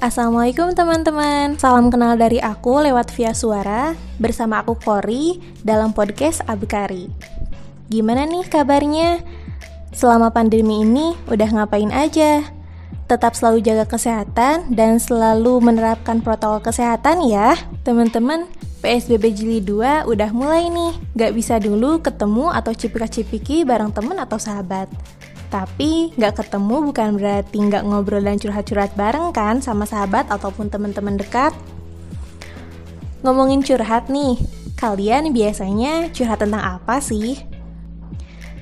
assalamualaikum teman-teman. Salam kenal dari aku lewat via suara bersama aku Kori dalam podcast Abkari. Gimana nih kabarnya? Selama pandemi ini udah ngapain aja? Tetap selalu jaga kesehatan dan selalu menerapkan protokol kesehatan ya, teman-teman. PSBB Jili 2 udah mulai nih, gak bisa dulu ketemu atau cipika-cipiki bareng temen atau sahabat. Tapi nggak ketemu bukan berarti nggak ngobrol dan curhat-curhat bareng kan sama sahabat ataupun teman-teman dekat. Ngomongin curhat nih, kalian biasanya curhat tentang apa sih?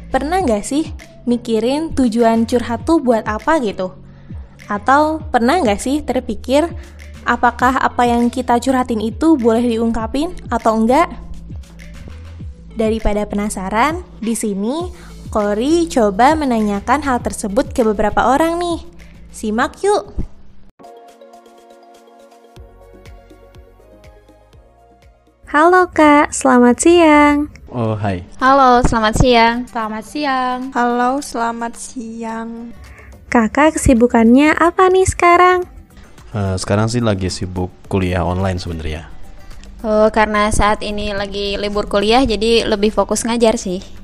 Pernah nggak sih mikirin tujuan curhat tuh buat apa gitu? Atau pernah nggak sih terpikir apakah apa yang kita curhatin itu boleh diungkapin atau enggak? Daripada penasaran, di sini Kori coba menanyakan hal tersebut ke beberapa orang nih. Simak yuk! Halo Kak, selamat siang. Oh, hai. Halo, selamat siang. Selamat siang. Halo, selamat siang. Kakak kesibukannya apa nih sekarang? Uh, sekarang sih lagi sibuk kuliah online sebenarnya. Oh, karena saat ini lagi libur kuliah, jadi lebih fokus ngajar sih.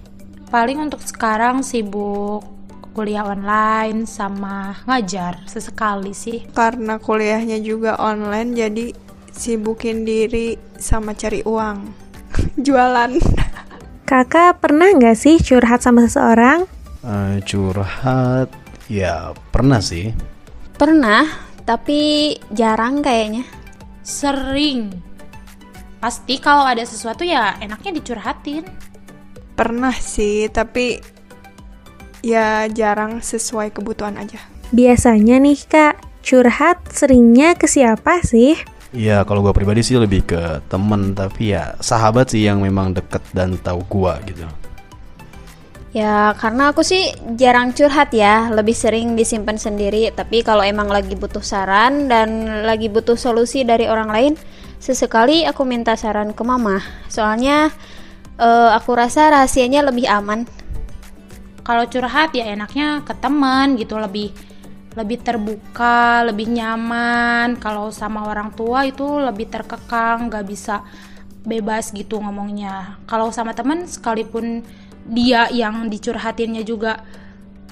Paling untuk sekarang sibuk kuliah online sama ngajar sesekali sih. Karena kuliahnya juga online, jadi sibukin diri sama cari uang. Jualan. Kakak pernah nggak sih curhat sama seseorang? Uh, curhat, ya pernah sih. Pernah, tapi jarang kayaknya. Sering. Pasti kalau ada sesuatu ya enaknya dicurhatin. Pernah sih, tapi ya jarang sesuai kebutuhan aja. Biasanya nih kak, curhat seringnya ke siapa sih? Ya kalau gue pribadi sih lebih ke temen Tapi ya sahabat sih yang memang deket dan tahu gue gitu Ya karena aku sih jarang curhat ya Lebih sering disimpan sendiri Tapi kalau emang lagi butuh saran dan lagi butuh solusi dari orang lain Sesekali aku minta saran ke mama Soalnya uh, aku rasa rahasianya lebih aman Kalau curhat ya enaknya ke teman gitu Lebih lebih terbuka, lebih nyaman. Kalau sama orang tua itu lebih terkekang, gak bisa bebas gitu ngomongnya. Kalau sama teman, sekalipun dia yang dicurhatinnya juga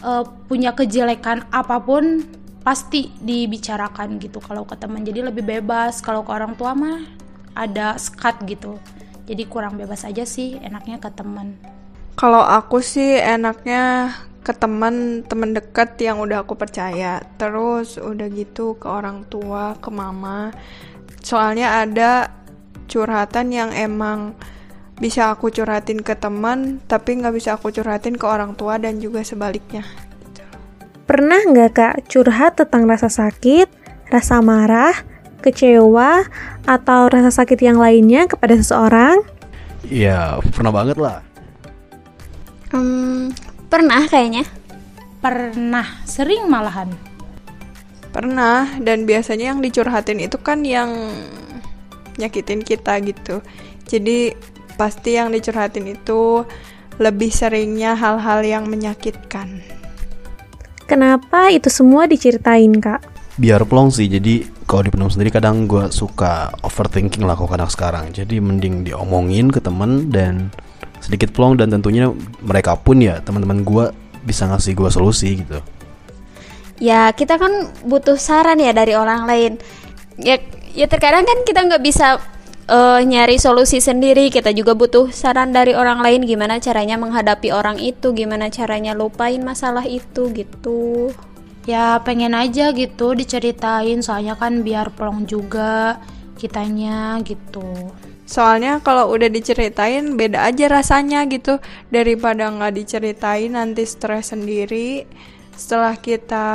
uh, punya kejelekan apa pun, pasti dibicarakan gitu. Kalau ke teman, jadi lebih bebas. Kalau ke orang tua mah ada sekat gitu. Jadi kurang bebas aja sih, enaknya ke teman. Kalau aku sih enaknya ke teman teman dekat yang udah aku percaya. Terus udah gitu ke orang tua ke mama. Soalnya ada curhatan yang emang bisa aku curhatin ke teman tapi nggak bisa aku curhatin ke orang tua dan juga sebaliknya. Pernah nggak kak curhat tentang rasa sakit rasa marah kecewa atau rasa sakit yang lainnya kepada seseorang ya pernah banget lah Hmm, pernah kayaknya. Pernah, sering malahan. Pernah, dan biasanya yang dicurhatin itu kan yang nyakitin kita gitu. Jadi pasti yang dicurhatin itu lebih seringnya hal-hal yang menyakitkan. Kenapa itu semua diceritain, Kak? Biar plong sih, jadi kalau dipendam sendiri kadang gue suka overthinking lah kok kadang sekarang. Jadi mending diomongin ke temen dan sedikit plong dan tentunya mereka pun ya teman-teman gue bisa ngasih gue solusi gitu. Ya kita kan butuh saran ya dari orang lain. Ya ya terkadang kan kita nggak bisa uh, nyari solusi sendiri. Kita juga butuh saran dari orang lain gimana caranya menghadapi orang itu, gimana caranya lupain masalah itu gitu. Ya pengen aja gitu diceritain soalnya kan biar plong juga kitanya gitu. Soalnya kalau udah diceritain beda aja rasanya gitu daripada nggak diceritain nanti stres sendiri. Setelah kita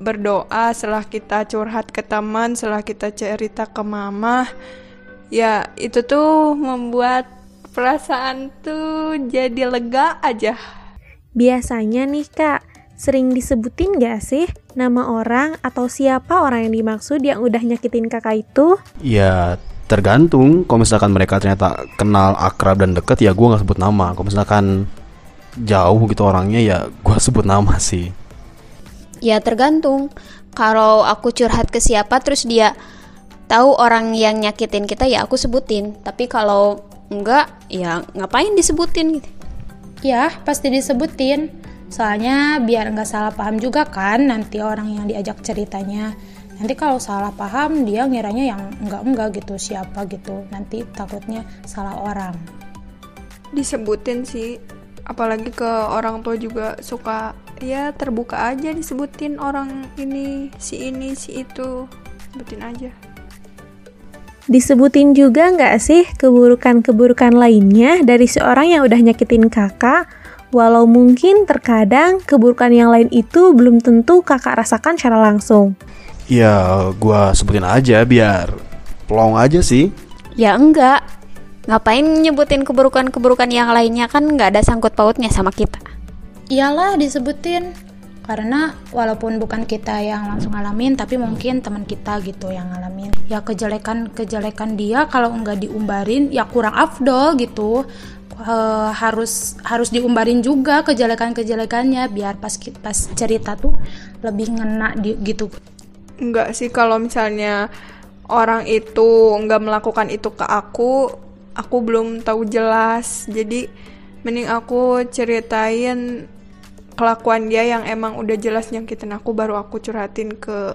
berdoa, setelah kita curhat ke teman, setelah kita cerita ke mama, ya itu tuh membuat perasaan tuh jadi lega aja. Biasanya nih kak, sering disebutin gak sih nama orang atau siapa orang yang dimaksud yang udah nyakitin kakak itu? Ya tergantung. Kalau misalkan mereka ternyata kenal akrab dan deket ya gue nggak sebut nama. Kalau misalkan jauh gitu orangnya ya gue sebut nama sih. Ya tergantung. Kalau aku curhat ke siapa terus dia tahu orang yang nyakitin kita ya aku sebutin. Tapi kalau enggak ya ngapain disebutin gitu. Ya, pasti disebutin. Soalnya biar nggak salah paham juga kan nanti orang yang diajak ceritanya. Nanti kalau salah paham dia ngiranya yang enggak-enggak gitu siapa gitu. Nanti takutnya salah orang. Disebutin sih, apalagi ke orang tua juga suka ya terbuka aja disebutin orang ini, si ini, si itu. Sebutin aja. Disebutin juga nggak sih keburukan-keburukan lainnya dari seorang yang udah nyakitin kakak, walau mungkin terkadang keburukan yang lain itu belum tentu kakak rasakan secara langsung. Ya, gua sebutin aja biar plong aja sih. Ya enggak. Ngapain nyebutin keburukan-keburukan yang lainnya kan nggak ada sangkut pautnya sama kita. Iyalah disebutin. Karena walaupun bukan kita yang langsung ngalamin, tapi mungkin teman kita gitu yang ngalamin. Ya kejelekan-kejelekan dia kalau nggak diumbarin ya kurang afdol gitu. Eh, harus harus diumbarin juga kejelekan-kejelekannya biar pas pas cerita tuh lebih ngena di, gitu. Enggak sih kalau misalnya orang itu nggak melakukan itu ke aku, aku belum tahu jelas. Jadi mending aku ceritain kelakuan dia yang emang udah jelas nyakitin aku baru aku curhatin ke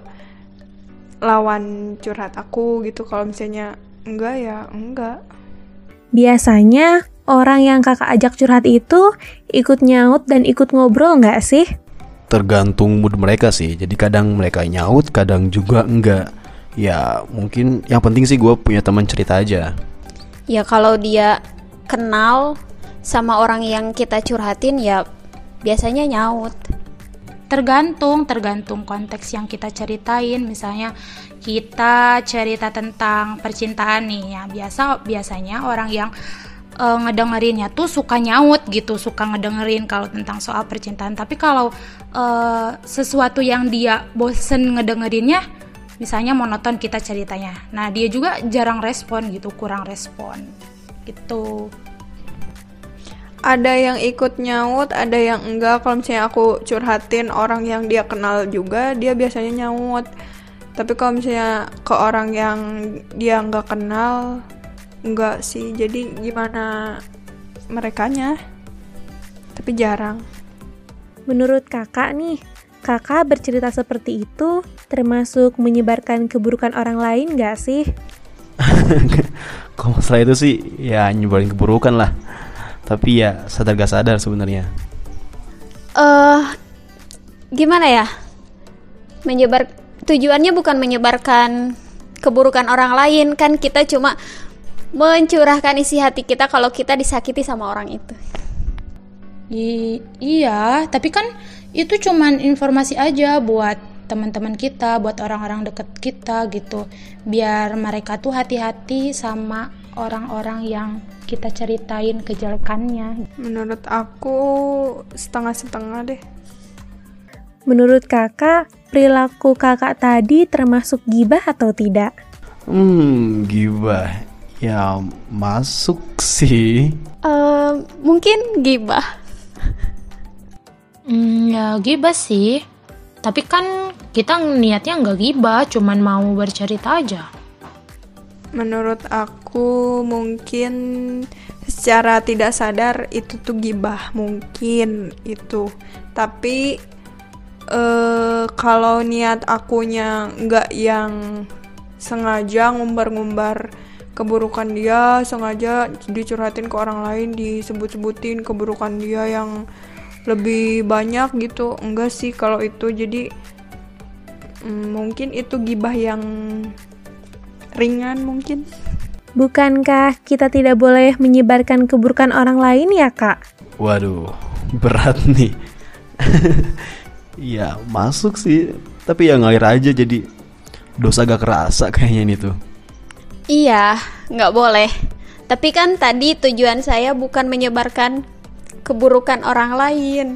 lawan curhat aku gitu. Kalau misalnya enggak ya enggak. Biasanya orang yang kakak ajak curhat itu ikut nyaut dan ikut ngobrol nggak sih? Tergantung mood mereka sih. Jadi kadang mereka nyaut, kadang juga enggak. Ya mungkin yang penting sih gue punya teman cerita aja. Ya kalau dia kenal sama orang yang kita curhatin ya biasanya nyaut. Tergantung, tergantung konteks yang kita ceritain. Misalnya kita cerita tentang percintaan nih ya. Biasa biasanya orang yang eh, ngedengerinnya tuh suka nyaut gitu, suka ngedengerin kalau tentang soal percintaan. Tapi kalau eh, sesuatu yang dia bosen ngedengerinnya, misalnya monoton kita ceritanya. Nah, dia juga jarang respon gitu, kurang respon. Gitu. Ada yang ikut nyaut, ada yang enggak. Kalau misalnya aku curhatin orang yang dia kenal juga, dia biasanya nyaut. Tapi kalau misalnya ke orang yang dia nggak kenal, enggak sih. Jadi gimana merekanya? Tapi jarang. Menurut kakak nih, kakak bercerita seperti itu termasuk menyebarkan keburukan orang lain nggak sih? Kalau masalah itu sih ya nyebarin keburukan lah. Tapi ya sadar gak sadar sebenarnya. Eh gimana ya? Menyebar tujuannya bukan menyebarkan keburukan orang lain kan kita cuma mencurahkan isi hati kita kalau kita disakiti sama orang itu. I- iya, tapi kan itu cuman informasi aja buat teman-teman kita, buat orang-orang deket kita gitu. Biar mereka tuh hati-hati sama orang-orang yang kita ceritain kejelekannya. Menurut aku setengah-setengah deh. Menurut kakak, perilaku kakak tadi termasuk gibah atau tidak? Hmm, gibah. Ya masuk sih. Eh mungkin gibah. Hmm, ya gibah sih. Tapi kan kita niatnya nggak gibah, cuman mau bercerita aja. Menurut aku mungkin secara tidak sadar itu tuh gibah mungkin itu. Tapi eh kalau niat akunya nggak yang sengaja ngumbar-ngumbar keburukan dia, sengaja dicurhatin ke orang lain, disebut-sebutin keburukan dia yang lebih banyak gitu. Enggak sih kalau itu jadi mm, mungkin itu gibah yang ringan mungkin. Bukankah kita tidak boleh menyebarkan keburukan orang lain ya kak? Waduh, berat nih. ya masuk sih. Tapi ya ngalir aja jadi dosa gak kerasa kayaknya ini tuh. Iya, nggak boleh. Tapi kan tadi tujuan saya bukan menyebarkan keburukan orang lain.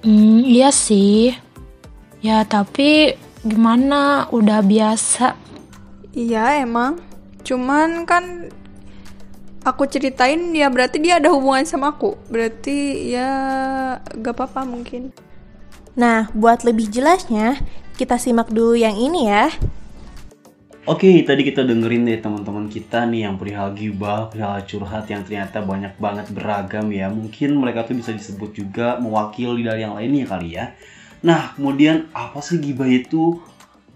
Hmm, iya sih. Ya, tapi gimana? Udah biasa. Iya emang. Cuman kan aku ceritain ya berarti dia ada hubungan sama aku. Berarti ya gak apa-apa mungkin. Nah, buat lebih jelasnya, kita simak dulu yang ini ya. Oke, tadi kita dengerin deh teman-teman kita nih yang perihal gibah, perihal curhat yang ternyata banyak banget beragam ya. Mungkin mereka tuh bisa disebut juga mewakili dari yang lainnya kali ya. Nah, kemudian apa sih gibah itu?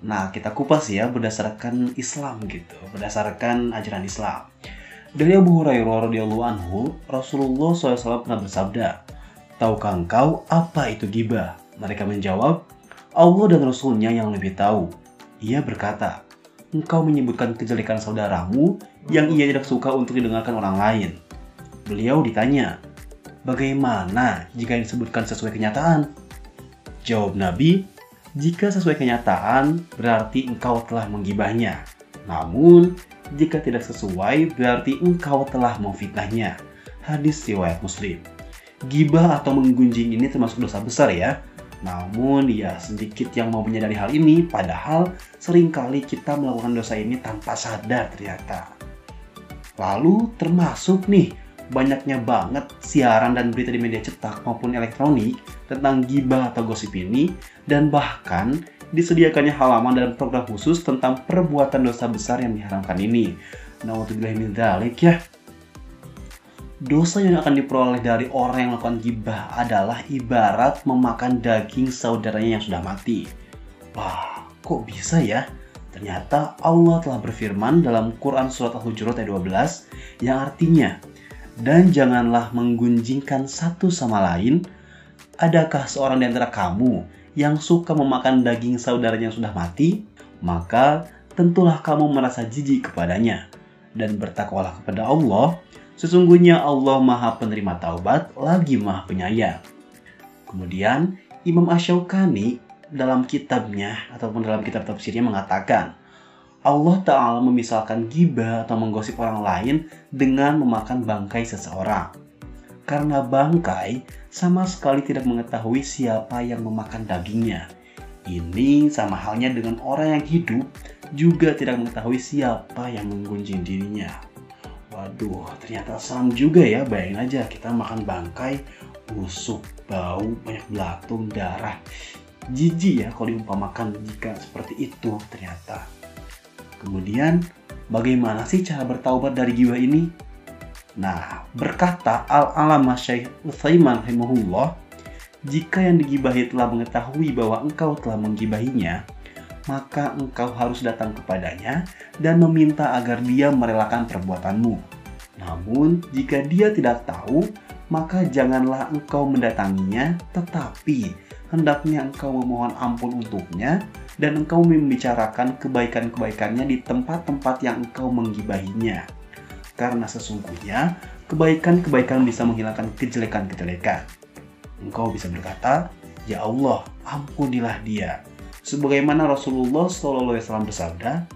Nah, kita kupas ya berdasarkan Islam gitu, berdasarkan ajaran Islam. Dari Abu Hurairah radhiyallahu anhu, Rasulullah SAW pernah bersabda, Tahukah engkau apa itu gibah? Mereka menjawab, Allah dan Rasulnya yang lebih tahu. Ia berkata, engkau menyebutkan kejelekan saudaramu yang ia tidak suka untuk didengarkan orang lain. Beliau ditanya, bagaimana jika disebutkan sesuai kenyataan? Jawab Nabi, jika sesuai kenyataan, berarti engkau telah menggibahnya. Namun, jika tidak sesuai, berarti engkau telah memfitnahnya. Hadis riwayat Muslim. Gibah atau menggunjing ini termasuk dosa besar ya. Namun ya sedikit yang mau menyadari hal ini, padahal sering kali kita melakukan dosa ini tanpa sadar ternyata. Lalu termasuk nih banyaknya banget siaran dan berita di media cetak maupun elektronik tentang gibah atau gosip ini dan bahkan disediakannya halaman dan program khusus tentang perbuatan dosa besar yang diharamkan ini. Nah, untuk ya. Dosa yang akan diperoleh dari orang yang melakukan gibah adalah ibarat memakan daging saudaranya yang sudah mati. Wah, kok bisa ya? Ternyata Allah telah berfirman dalam Quran Surat Al-Hujurat ayat 12 yang artinya dan janganlah menggunjingkan satu sama lain. Adakah seorang di antara kamu yang suka memakan daging saudaranya yang sudah mati? Maka tentulah kamu merasa jijik kepadanya dan bertakwalah kepada Allah. Sesungguhnya Allah Maha Penerima Taubat lagi Maha Penyayang. Kemudian Imam Ashokani dalam kitabnya ataupun dalam kitab tafsirnya mengatakan, Allah Ta'ala memisalkan gibah atau menggosip orang lain dengan memakan bangkai seseorang. Karena bangkai sama sekali tidak mengetahui siapa yang memakan dagingnya. Ini sama halnya dengan orang yang hidup juga tidak mengetahui siapa yang menggunjing dirinya. Waduh, ternyata seram juga ya. Bayangin aja kita makan bangkai, busuk, bau, banyak belatung, darah. Jijik ya kalau diumpamakan jika seperti itu ternyata. Kemudian, bagaimana sih cara bertaubat dari jiwa ini? Nah, berkata Al-Alamah Syekh Utsaiman rahimahullah, jika yang digibahi telah mengetahui bahwa engkau telah menggibahinya, maka engkau harus datang kepadanya dan meminta agar dia merelakan perbuatanmu. Namun, jika dia tidak tahu, maka janganlah engkau mendatanginya, tetapi hendaknya engkau memohon ampun untuknya dan engkau membicarakan kebaikan-kebaikannya di tempat-tempat yang engkau menggibahinya. Karena sesungguhnya kebaikan-kebaikan bisa menghilangkan kejelekan-kejelekan. Engkau bisa berkata, Ya Allah, ampunilah dia. Sebagaimana Rasulullah SAW bersabda,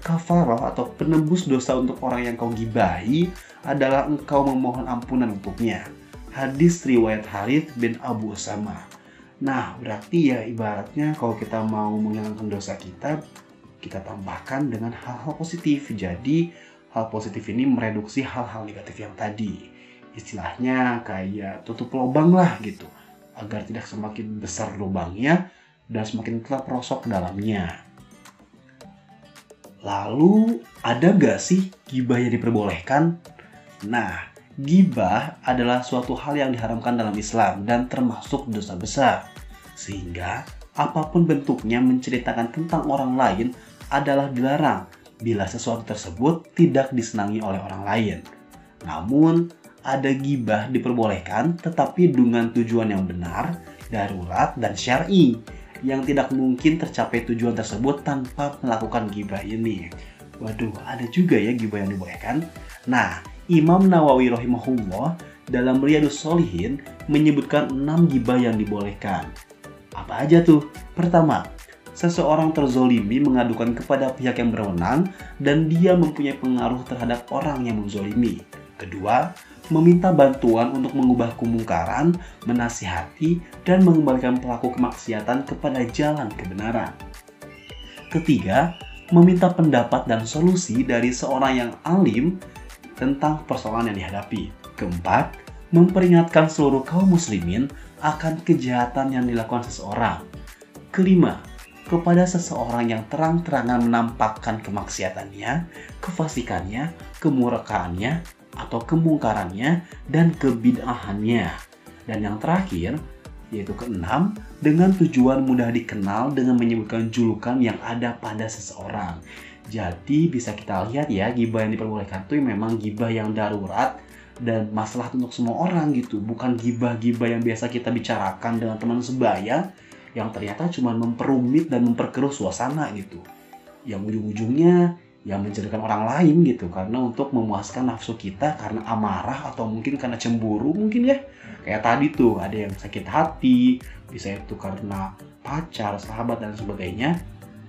kafarah atau penebus dosa untuk orang yang kau gibahi adalah engkau memohon ampunan untuknya. Hadis riwayat Harith bin Abu Usama. Nah, berarti ya ibaratnya kalau kita mau menghilangkan dosa kita, kita tambahkan dengan hal-hal positif. Jadi, hal positif ini mereduksi hal-hal negatif yang tadi. Istilahnya kayak tutup lubang lah gitu, agar tidak semakin besar lubangnya dan semakin terperosok dalamnya. Lalu, ada gak sih gibah yang diperbolehkan? Nah, Gibah adalah suatu hal yang diharamkan dalam Islam dan termasuk dosa besar. Sehingga apa pun bentuknya menceritakan tentang orang lain adalah dilarang bila sesuatu tersebut tidak disenangi oleh orang lain. Namun, ada gibah diperbolehkan tetapi dengan tujuan yang benar, darurat, dan syar'i yang tidak mungkin tercapai tujuan tersebut tanpa melakukan gibah ini. Waduh, ada juga ya gibah yang dibolehkan. Nah, Imam Nawawi rahimahullah dalam Riyadus Solihin menyebutkan enam gibah yang dibolehkan. Apa aja tuh? Pertama, seseorang terzolimi mengadukan kepada pihak yang berwenang dan dia mempunyai pengaruh terhadap orang yang menzolimi. Kedua, meminta bantuan untuk mengubah kemungkaran, menasihati, dan mengembalikan pelaku kemaksiatan kepada jalan kebenaran. Ketiga, meminta pendapat dan solusi dari seorang yang alim tentang persoalan yang dihadapi. Keempat, memperingatkan seluruh kaum muslimin akan kejahatan yang dilakukan seseorang. Kelima, kepada seseorang yang terang-terangan menampakkan kemaksiatannya, kefasikannya, kemurkaannya, atau kemungkarannya, dan kebid'ahannya. Dan yang terakhir, yaitu keenam, dengan tujuan mudah dikenal dengan menyebutkan julukan yang ada pada seseorang. Jadi bisa kita lihat ya, gibah yang diperbolehkan itu memang gibah yang darurat dan masalah untuk semua orang gitu. Bukan gibah-gibah yang biasa kita bicarakan dengan teman sebaya, yang ternyata cuma memperumit dan memperkeruh suasana gitu. Yang ujung-ujungnya yang menjadikan orang lain gitu. Karena untuk memuaskan nafsu kita karena amarah atau mungkin karena cemburu mungkin ya. Kayak tadi tuh ada yang sakit hati bisa itu karena pacar sahabat dan sebagainya.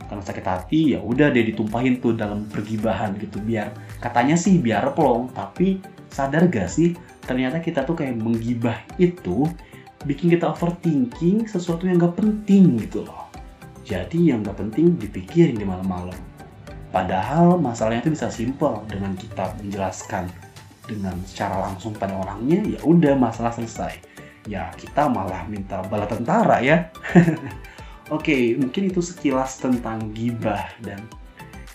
Karena sakit hati ya udah dia ditumpahin tuh dalam pergibahan gitu. Biar katanya sih biar plong tapi sadar gak sih? Ternyata kita tuh kayak menggibah itu bikin kita overthinking sesuatu yang gak penting gitu loh. Jadi yang gak penting dipikirin di malam-malam. Padahal masalahnya itu bisa simpel dengan kita menjelaskan dengan secara langsung pada orangnya ya udah masalah selesai. Ya kita malah minta bala tentara ya. Oke, mungkin itu sekilas tentang gibah dan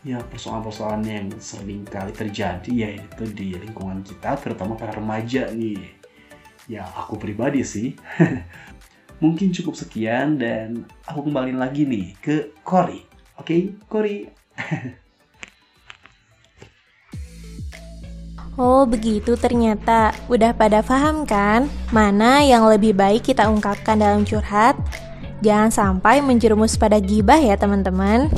ya persoalan-persoalan yang sering kali terjadi yaitu di lingkungan kita terutama para remaja nih ya aku pribadi sih mungkin cukup sekian dan aku kembali lagi nih ke Cory oke okay? Cory Oh begitu ternyata. Udah pada paham kan? Mana yang lebih baik kita ungkapkan dalam curhat? Jangan sampai menjerumus pada gibah ya teman-teman.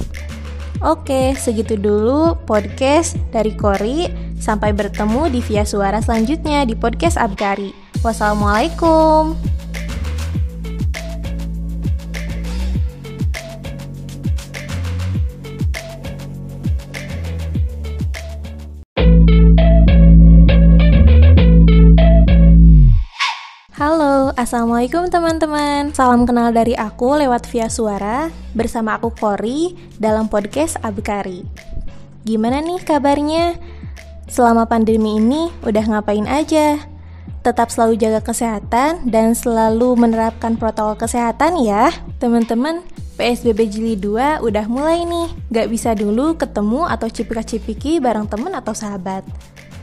Oke segitu dulu podcast dari Kori. Sampai bertemu di via suara selanjutnya di podcast Abkari Wassalamualaikum. Assalamualaikum teman-teman Salam kenal dari aku lewat via suara Bersama aku Kori dalam podcast Abkari Gimana nih kabarnya? Selama pandemi ini udah ngapain aja? tetap selalu jaga kesehatan dan selalu menerapkan protokol kesehatan ya. Teman-teman, PSBB Jili 2 udah mulai nih. Gak bisa dulu ketemu atau cipika-cipiki bareng temen atau sahabat.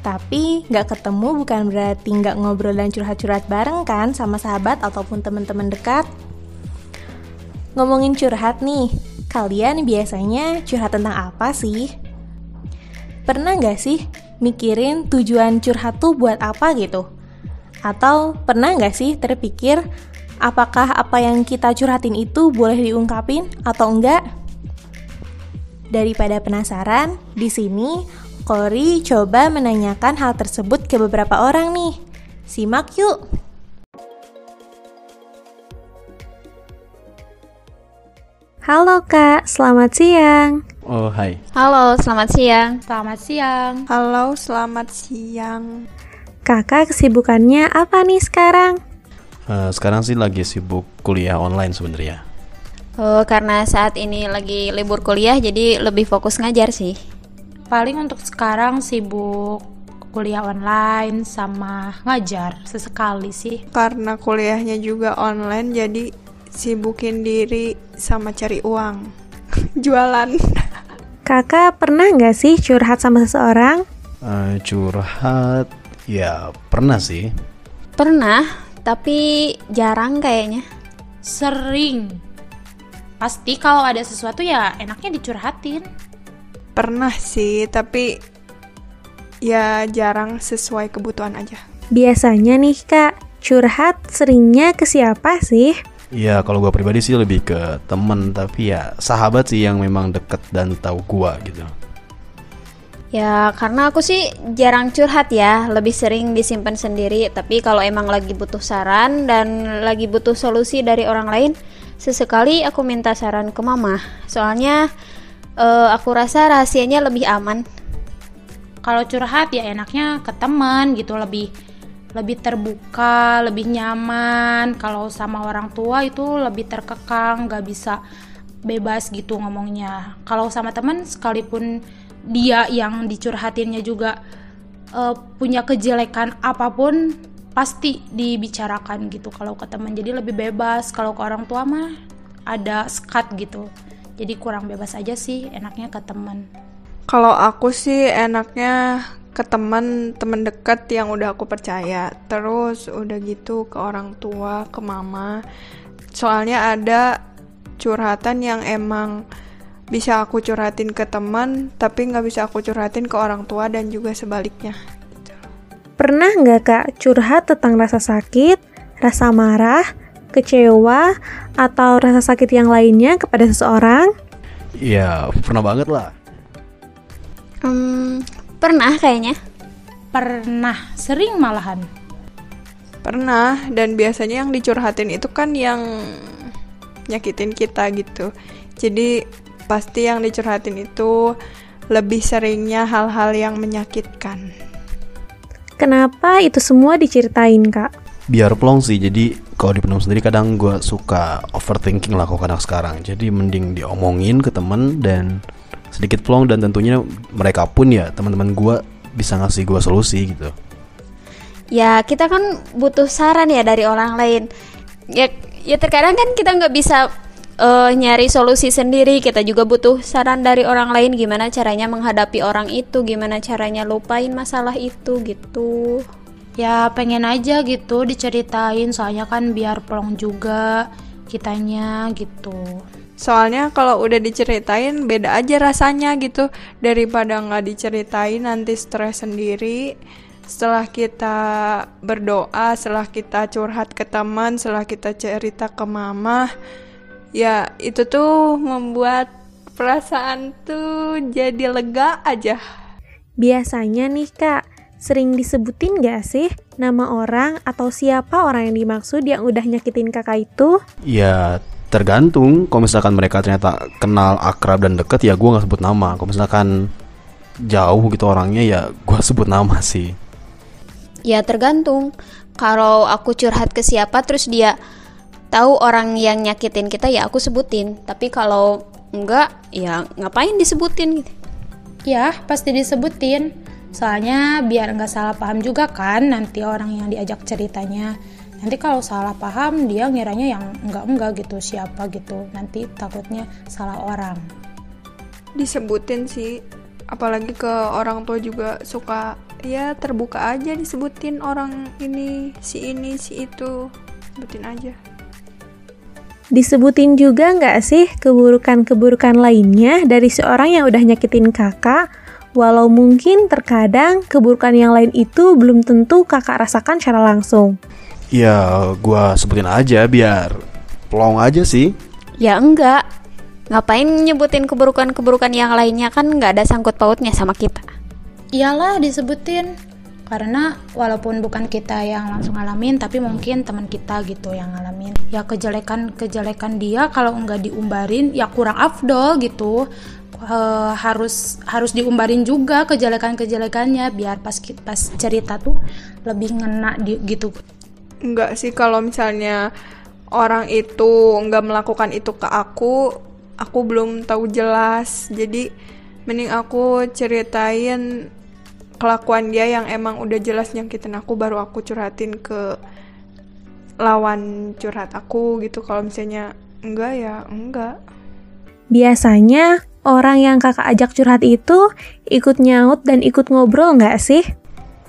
Tapi gak ketemu bukan berarti gak ngobrol dan curhat-curhat bareng kan sama sahabat ataupun teman-teman dekat. Ngomongin curhat nih, kalian biasanya curhat tentang apa sih? Pernah gak sih mikirin tujuan curhat tuh buat apa gitu? Atau pernah nggak sih terpikir apakah apa yang kita curhatin itu boleh diungkapin atau enggak? Daripada penasaran, di sini Kori coba menanyakan hal tersebut ke beberapa orang nih. Simak yuk! Halo Kak, selamat siang. Oh, hai. Halo, selamat siang. Selamat siang. Halo, selamat siang. Kakak kesibukannya apa nih sekarang? Uh, sekarang sih lagi sibuk kuliah online sebenarnya. Oh, karena saat ini lagi libur kuliah jadi lebih fokus ngajar sih. Paling untuk sekarang sibuk kuliah online sama ngajar sesekali sih. Karena kuliahnya juga online jadi sibukin diri sama cari uang. Jualan. Kakak pernah nggak sih curhat sama seseorang? Uh, curhat Ya pernah sih. Pernah, tapi jarang kayaknya. Sering. Pasti kalau ada sesuatu ya enaknya dicurhatin. Pernah sih, tapi ya jarang sesuai kebutuhan aja. Biasanya nih kak, curhat seringnya ke siapa sih? Ya kalau gue pribadi sih lebih ke temen Tapi ya sahabat sih yang memang deket dan tahu gue gitu Ya, karena aku sih jarang curhat ya, lebih sering disimpan sendiri. Tapi kalau emang lagi butuh saran dan lagi butuh solusi dari orang lain, sesekali aku minta saran ke mama. Soalnya uh, aku rasa rahasianya lebih aman. Kalau curhat ya enaknya ke teman gitu, lebih lebih terbuka, lebih nyaman. Kalau sama orang tua itu lebih terkekang, gak bisa bebas gitu ngomongnya. Kalau sama teman sekalipun dia yang dicurhatinnya juga uh, punya kejelekan apa pun pasti dibicarakan gitu kalau ke teman jadi lebih bebas kalau ke orang tua mah ada sekat gitu jadi kurang bebas aja sih enaknya ke teman Kalau aku sih enaknya ke teman teman dekat yang udah aku percaya. Terus udah gitu ke orang tua, ke mama. Soalnya ada curhatan yang emang bisa aku curhatin ke teman, tapi nggak bisa aku curhatin ke orang tua dan juga sebaliknya. Pernah nggak kak curhat tentang rasa sakit, rasa marah, kecewa, atau rasa sakit yang lainnya kepada seseorang? Ya pernah banget lah. Hmm, pernah kayaknya. pernah sering malahan Pernah, dan biasanya yang dicurhatin itu kan yang nyakitin kita gitu. Jadi pasti yang dicurhatin itu lebih seringnya hal-hal yang menyakitkan. Kenapa itu semua diceritain kak? Biar plong sih, jadi kalau dipendam sendiri kadang gue suka overthinking lah kok kadang sekarang. Jadi mending diomongin ke temen dan sedikit plong dan tentunya mereka pun ya teman-teman gue bisa ngasih gue solusi gitu. Ya kita kan butuh saran ya dari orang lain. Ya, ya terkadang kan kita nggak bisa eh, nyari solusi sendiri. Kita juga butuh saran dari orang lain gimana caranya menghadapi orang itu, gimana caranya lupain masalah itu gitu. Ya pengen aja gitu diceritain soalnya kan biar plong juga kitanya gitu Soalnya kalau udah diceritain beda aja rasanya gitu daripada nggak diceritain nanti stres sendiri. Setelah kita berdoa, setelah kita curhat ke teman, setelah kita cerita ke mama, ya itu tuh membuat perasaan tuh jadi lega aja. Biasanya nih kak, sering disebutin gak sih nama orang atau siapa orang yang dimaksud yang udah nyakitin kakak itu? Ya tergantung. Kalau misalkan mereka ternyata kenal akrab dan deket ya gue nggak sebut nama. Kalau misalkan jauh gitu orangnya ya gue sebut nama sih. Ya tergantung. Kalau aku curhat ke siapa terus dia tahu orang yang nyakitin kita ya aku sebutin. Tapi kalau enggak ya ngapain disebutin gitu. ya pasti disebutin soalnya biar nggak salah paham juga kan nanti orang yang diajak ceritanya nanti kalau salah paham dia ngiranya yang enggak enggak gitu siapa gitu nanti takutnya salah orang Disebutin sih, apalagi ke orang tua juga suka ya terbuka aja disebutin orang ini, si ini, si itu. Sebutin aja. Disebutin juga nggak sih keburukan-keburukan lainnya dari seorang yang udah nyakitin kakak, walau mungkin terkadang keburukan yang lain itu belum tentu kakak rasakan secara langsung. Ya gue sebutin aja biar plong aja sih. Ya enggak. Ngapain nyebutin keburukan-keburukan yang lainnya kan nggak ada sangkut pautnya sama kita. iyalah disebutin karena walaupun bukan kita yang langsung ngalamin tapi mungkin teman kita gitu yang ngalamin ya kejelekan kejelekan dia kalau nggak diumbarin ya kurang afdol gitu Eh, harus harus diumbarin juga kejelekan kejelekannya biar pas pas cerita tuh lebih ngena di, gitu Enggak sih kalau misalnya orang itu nggak melakukan itu ke aku, aku belum tahu jelas. Jadi mending aku ceritain kelakuan dia yang emang udah jelas nyakitin aku baru aku curhatin ke lawan curhat aku gitu. Kalau misalnya enggak ya enggak. Biasanya orang yang kakak ajak curhat itu ikut nyaut dan ikut ngobrol nggak sih?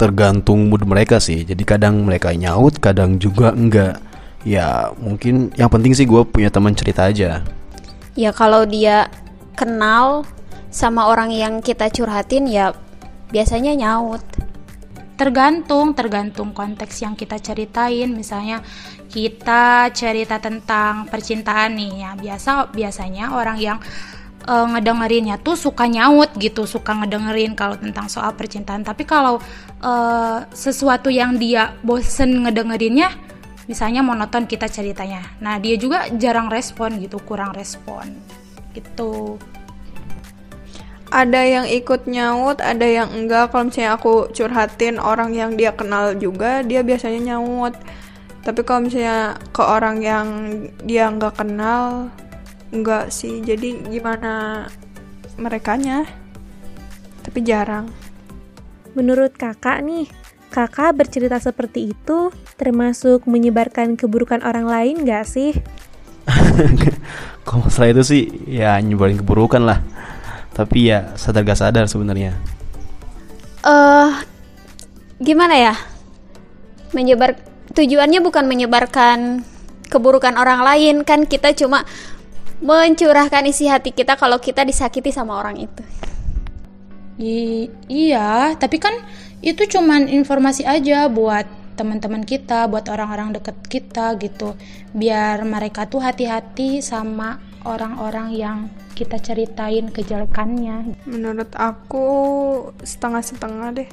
Tergantung mood mereka sih. Jadi kadang mereka nyaut, kadang juga enggak. Ya mungkin yang penting sih gue punya teman cerita aja. Ya kalau dia kenal sama orang yang kita curhatin ya biasanya nyaut. tergantung tergantung konteks yang kita ceritain misalnya kita cerita tentang percintaan nih ya biasa biasanya orang yang eh, ngedengerinnya tuh suka nyaut gitu suka ngedengerin kalau tentang soal percintaan tapi kalau eh, sesuatu yang dia bosen ngedengerinnya misalnya monoton kita ceritanya nah dia juga jarang respon gitu kurang respon gitu Ada yang ikut nyaut, ada yang enggak. Kalau misalnya aku curhatin orang yang dia kenal juga, dia biasanya nyaut. Tapi kalau misalnya ke orang yang dia nggak kenal, enggak sih. Jadi gimana merekanya? Tapi jarang. Menurut kakak nih, kakak bercerita seperti itu termasuk menyebarkan keburukan orang lain gak sih? Kalau masalah itu sih ya nyebarin keburukan lah. Tapi ya sadar gak sadar sebenarnya. Eh uh, gimana ya? Menyebar tujuannya bukan menyebarkan keburukan orang lain kan kita cuma mencurahkan isi hati kita kalau kita disakiti sama orang itu. I iya, tapi kan itu cuman informasi aja buat teman-teman kita, buat orang-orang deket kita gitu. Biar mereka tuh hati-hati sama orang-orang yang kita ceritain kejelekannya. Menurut aku setengah-setengah deh.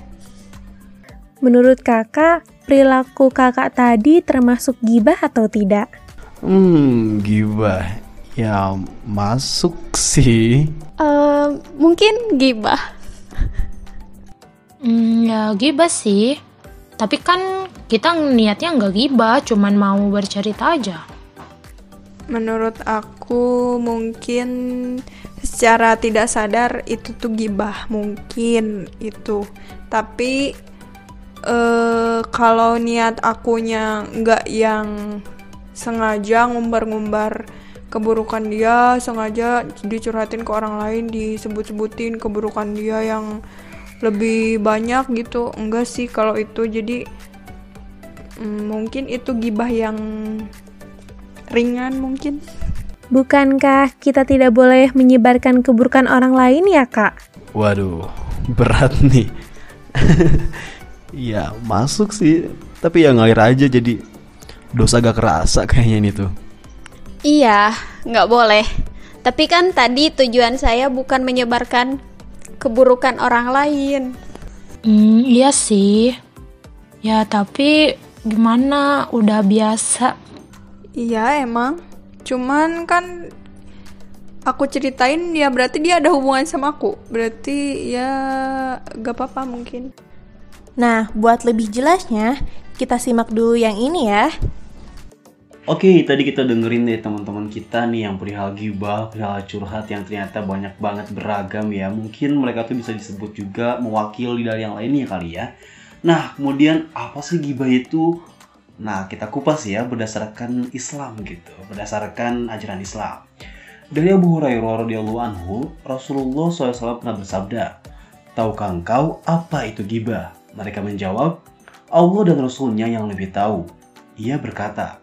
Menurut kakak, perilaku kakak tadi termasuk gibah atau tidak? Hmm, gibah. Ya, masuk sih. Uh, mungkin gibah. Hmm, ya gibah sih. Tapi kan kita niatnya nggak gibah, cuman mau bercerita aja. Menurut aku mungkin secara tidak sadar itu tuh gibah mungkin itu. Tapi uh, kalau niat akunya nggak yang sengaja ngumbar-ngumbar keburukan dia, sengaja dicurhatin ke orang lain, disebut-sebutin keburukan dia yang lebih banyak gitu. Enggak sih kalau itu. Jadi mm, mungkin itu gibah yang ringan mungkin. Bukankah kita tidak boleh menyebarkan keburukan orang lain ya kak? Waduh berat nih. Ya masuk sih. Tapi ya ngalir aja jadi dosa gak kerasa kayaknya ini tuh iya nggak boleh tapi kan tadi tujuan saya bukan menyebarkan keburukan orang lain. Hmm, iya sih. Ya, tapi gimana? Udah biasa. Iya, emang. Cuman kan aku ceritain ya berarti dia ada hubungan sama aku. Berarti ya gak apa-apa mungkin. Nah, buat lebih jelasnya, kita simak dulu yang ini ya. Oke, tadi kita dengerin deh teman-teman kita nih yang perihal gibah, perihal curhat yang ternyata banyak banget beragam ya. Mungkin mereka tuh bisa disebut juga mewakili dari yang lainnya kali ya. Nah, kemudian apa sih gibah itu? Nah, kita kupas ya berdasarkan Islam gitu, berdasarkan ajaran Islam. Dari Abu Hurairah radhiyallahu anhu, Rasulullah SAW pernah bersabda, Tahukah engkau apa itu gibah? Mereka menjawab, Allah dan Rasulnya yang lebih tahu. Ia berkata,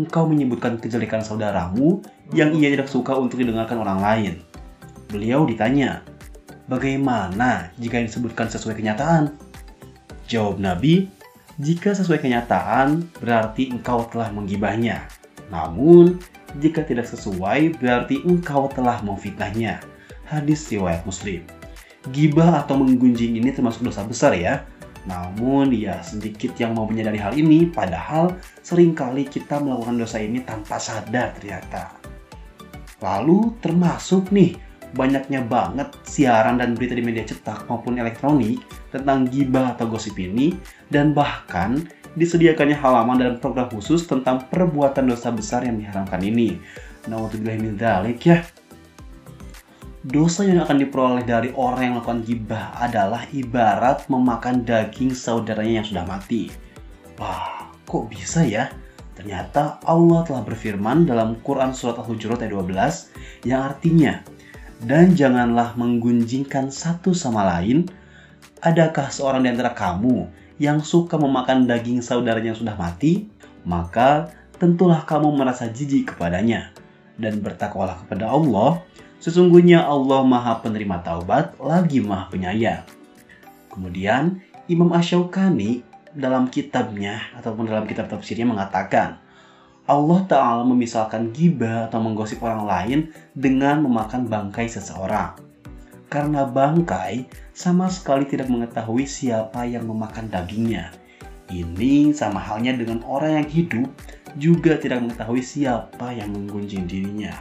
engkau menyebutkan kejelekan saudaramu yang ia tidak suka untuk didengarkan orang lain. Beliau ditanya, bagaimana jika disebutkan sesuai kenyataan? Jawab Nabi, jika sesuai kenyataan berarti engkau telah menggibahnya. Namun, jika tidak sesuai berarti engkau telah memfitnahnya. Hadis riwayat Muslim. Gibah atau menggunjing ini termasuk dosa besar ya, namun ya sedikit yang mau menyadari hal ini padahal sering kali kita melakukan dosa ini tanpa sadar ternyata. Lalu termasuk nih banyaknya banget siaran dan berita di media cetak maupun elektronik tentang gibah atau gosip ini dan bahkan disediakannya halaman dan program khusus tentang perbuatan dosa besar yang diharamkan ini. Nah, untuk ya dosa yang akan diperoleh dari orang yang melakukan gibah adalah ibarat memakan daging saudaranya yang sudah mati. Wah, kok bisa ya? Ternyata Allah telah berfirman dalam Quran Surat Al-Hujurat ayat 12 yang artinya, Dan janganlah menggunjingkan satu sama lain, adakah seorang di antara kamu yang suka memakan daging saudaranya yang sudah mati? Maka tentulah kamu merasa jijik kepadanya, dan bertakwalah kepada Allah, Sesungguhnya Allah Maha Penerima Taubat lagi Maha Penyayang. Kemudian Imam Ashokani dalam kitabnya ataupun dalam kitab tafsirnya mengatakan Allah Ta'ala memisalkan gibah atau menggosip orang lain dengan memakan bangkai seseorang. Karena bangkai sama sekali tidak mengetahui siapa yang memakan dagingnya. Ini sama halnya dengan orang yang hidup juga tidak mengetahui siapa yang menggunjing dirinya.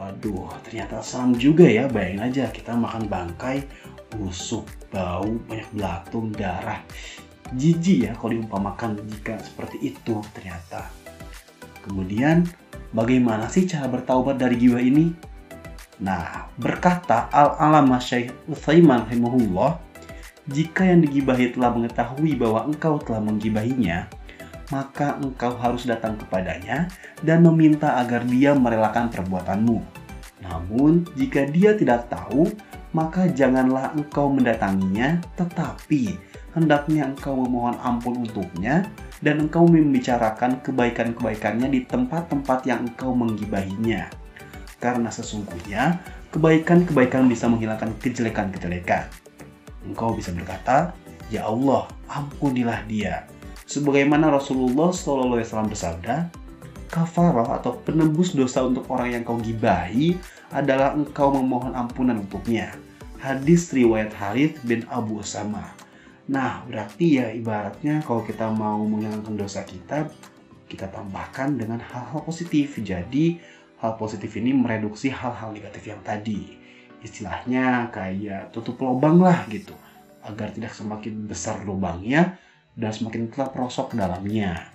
Waduh, ternyata seram juga ya. Bayangin aja kita makan bangkai, busuk, bau, banyak belatung, darah. Jijik ya kalau diumpamakan jika seperti itu ternyata. Kemudian, bagaimana sih cara bertaubat dari jiwa ini? Nah, berkata Al-Alama Syekh Utsaiman rahimahullah, jika yang digibahi telah mengetahui bahwa engkau telah menggibahinya, maka engkau harus datang kepadanya dan meminta agar dia merelakan perbuatanmu. Namun, jika dia tidak tahu, maka janganlah engkau mendatanginya, tetapi hendaknya engkau memohon ampun untuknya dan engkau membicarakan kebaikan-kebaikannya di tempat-tempat yang engkau menggibahinya. Karena sesungguhnya kebaikan-kebaikan bisa menghilangkan kejelekan-kejelekan engkau bisa berkata, Ya Allah, ampunilah dia. Sebagaimana Rasulullah SAW bersabda, kafarah atau penembus dosa untuk orang yang kau gibahi adalah engkau memohon ampunan untuknya. Hadis riwayat Harith bin Abu Usama. Nah, berarti ya ibaratnya kalau kita mau menghilangkan dosa kita, kita tambahkan dengan hal-hal positif. Jadi, hal positif ini mereduksi hal-hal negatif yang tadi istilahnya kayak tutup lubang lah gitu agar tidak semakin besar lubangnya dan semakin terperosok dalamnya.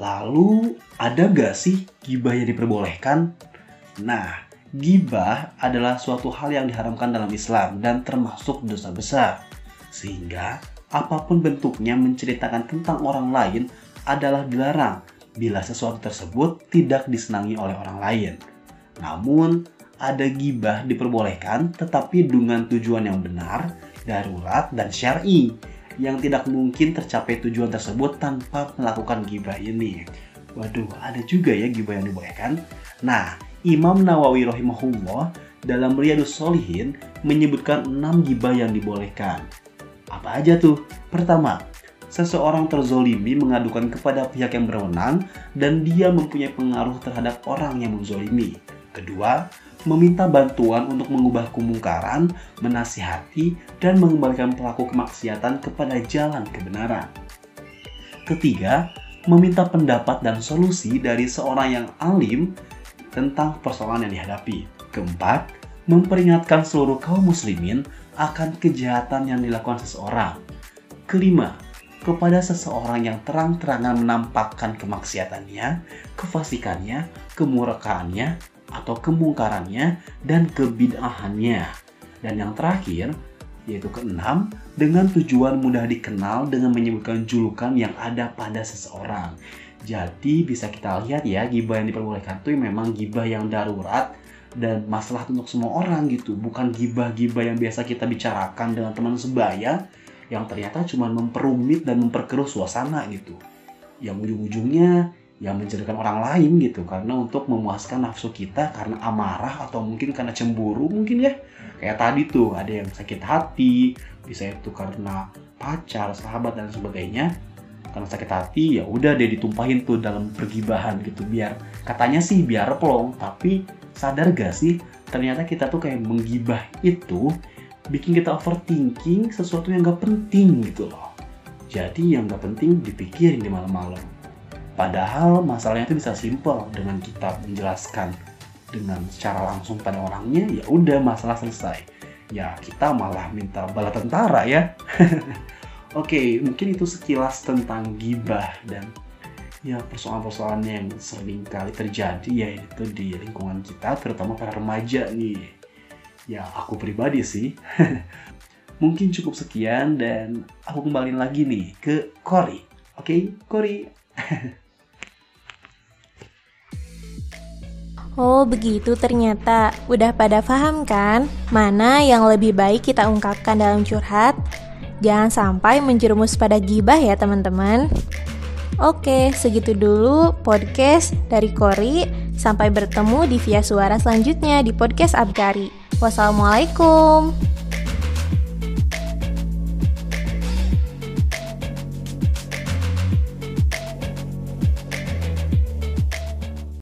Lalu ada gak sih gibah yang diperbolehkan? Nah, gibah adalah suatu hal yang diharamkan dalam Islam dan termasuk dosa besar. Sehingga apa pun bentuknya menceritakan tentang orang lain adalah dilarang bila sesuatu tersebut tidak disenangi oleh orang lain. Namun, ada gibah diperbolehkan tetapi dengan tujuan yang benar, darurat, dan syar'i yang tidak mungkin tercapai tujuan tersebut tanpa melakukan gibah ini. Waduh, ada juga ya gibah yang dibolehkan. Nah, Imam Nawawi rahimahullah dalam Riyadus Solihin menyebutkan 6 gibah yang dibolehkan. Apa aja tuh? Pertama, seseorang terzolimi mengadukan kepada pihak yang berwenang dan dia mempunyai pengaruh terhadap orang yang menzolimi. Kedua, meminta bantuan untuk mengubah kemungkaran, menasihati, dan mengembalikan pelaku kemaksiatan kepada jalan kebenaran. Ketiga, meminta pendapat dan solusi dari seorang yang alim tentang persoalan yang dihadapi. Keempat, memperingatkan seluruh kaum muslimin akan kejahatan yang dilakukan seseorang. Kelima, kepada seseorang yang terang-terangan menampakkan kemaksiatannya, kefasikannya, kemurkaannya, atau kemungkarannya dan kebid'ahannya. Dan yang terakhir, yaitu keenam, dengan tujuan mudah dikenal dengan menyebutkan julukan yang ada pada seseorang. Jadi bisa kita lihat ya, gibah yang diperbolehkan itu memang gibah yang darurat dan masalah untuk semua orang gitu. Bukan gibah-gibah yang biasa kita bicarakan dengan teman sebaya yang ternyata cuma memperumit dan memperkeruh suasana gitu. Yang ujung-ujungnya yang menjadikan orang lain gitu. Karena untuk memuaskan nafsu kita karena amarah atau mungkin karena cemburu mungkin ya. Kayak tadi tuh ada yang sakit hati bisa itu karena pacar sahabat dan sebagainya. Karena sakit hati ya udah dia ditumpahin tuh dalam pergibahan gitu. Biar katanya sih biar plong tapi sadar gak sih? Ternyata kita tuh kayak menggibah itu bikin kita overthinking sesuatu yang gak penting gitu loh. Jadi yang gak penting dipikirin di malam-malam Padahal masalahnya itu bisa simple dengan kita menjelaskan dengan secara langsung pada orangnya ya udah masalah selesai. Ya kita malah minta bala tentara ya. Oke, mungkin itu sekilas tentang gibah dan ya persoalan-persoalan yang sering kali terjadi yaitu di lingkungan kita terutama para remaja nih. Ya aku pribadi sih. mungkin cukup sekian dan aku kembali lagi nih ke Cory. Oke, okay? Cory. Oh, begitu ternyata. Udah pada paham kan? Mana yang lebih baik kita ungkapkan dalam curhat? Jangan sampai menjerumus pada gibah ya, teman-teman. Oke, segitu dulu podcast dari Kori. Sampai bertemu di via suara selanjutnya di podcast Abkari. Wassalamualaikum.